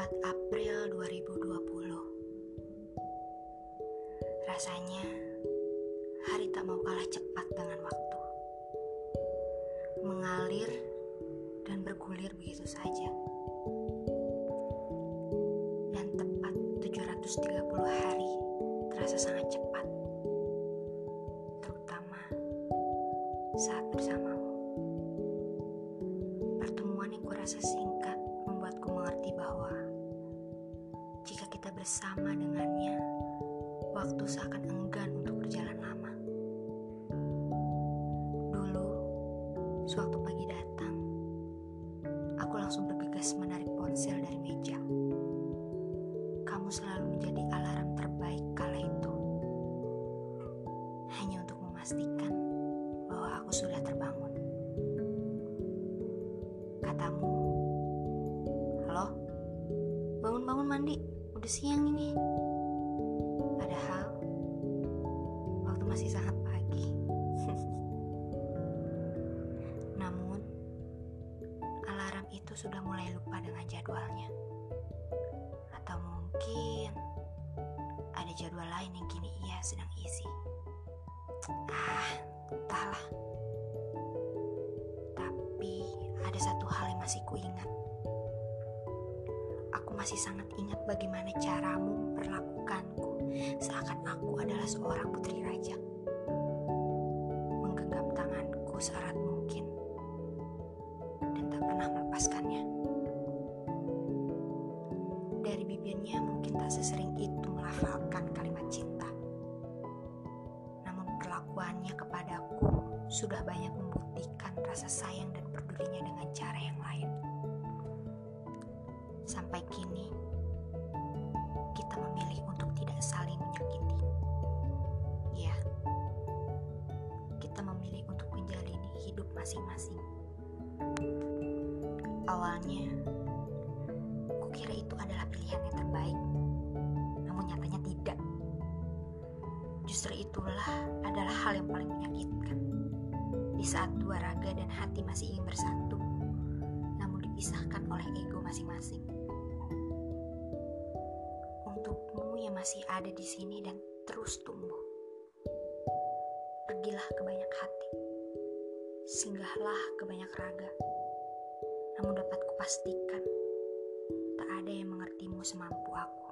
4 April 2020 Rasanya hari tak mau kalah cepat dengan waktu. Mengalir dan bergulir begitu saja. Dan tepat 730 hari terasa sangat cepat. Terutama saat bersamamu. Pertemuan yang kurasa singkat membuatku mengerti bahwa jika kita bersama dengannya, waktu seakan enggan untuk berjalan lama. Dulu, sewaktu pagi datang, aku langsung bergegas menarik ponsel dari meja. Kamu selalu menjadi alarm terbaik kala itu. Hanya untuk memastikan bahwa aku sudah terbangun. Katamu, Halo, bangun-bangun mandi, udah siang ini. Padahal, waktu masih sangat pagi. Namun, alarm itu sudah mulai lupa dengan jadwalnya. Atau mungkin ada jadwal lain yang kini ia sedang isi. Ah, entahlah. Tapi ada satu hal yang masih kuingat. Aku masih sangat ingat bagaimana caramu memperlakukanku seakan aku adalah seorang putri raja. Menggenggam tanganku seerat mungkin dan tak pernah melepaskannya. Dari bibirnya mungkin tak sesering itu melafalkan kalimat cinta. Namun perlakuannya kepadaku sudah banyak membuktikan rasa sayang dan pedulinya dengan Sampai kini, kita memilih untuk tidak saling menyakiti. Ya, kita memilih untuk menjalani hidup masing-masing. Awalnya, kukira itu adalah pilihan yang terbaik, namun nyatanya tidak. Justru itulah adalah hal yang paling menyakitkan. Di saat dua raga dan hati masih ingin bersatu, namun dipisahkan oleh ego masing-masing. Untukmu yang masih ada di sini dan terus tumbuh. Pergilah ke banyak hati. Singgahlah ke banyak raga. Namun dapat kupastikan tak ada yang mengertimu semampu aku.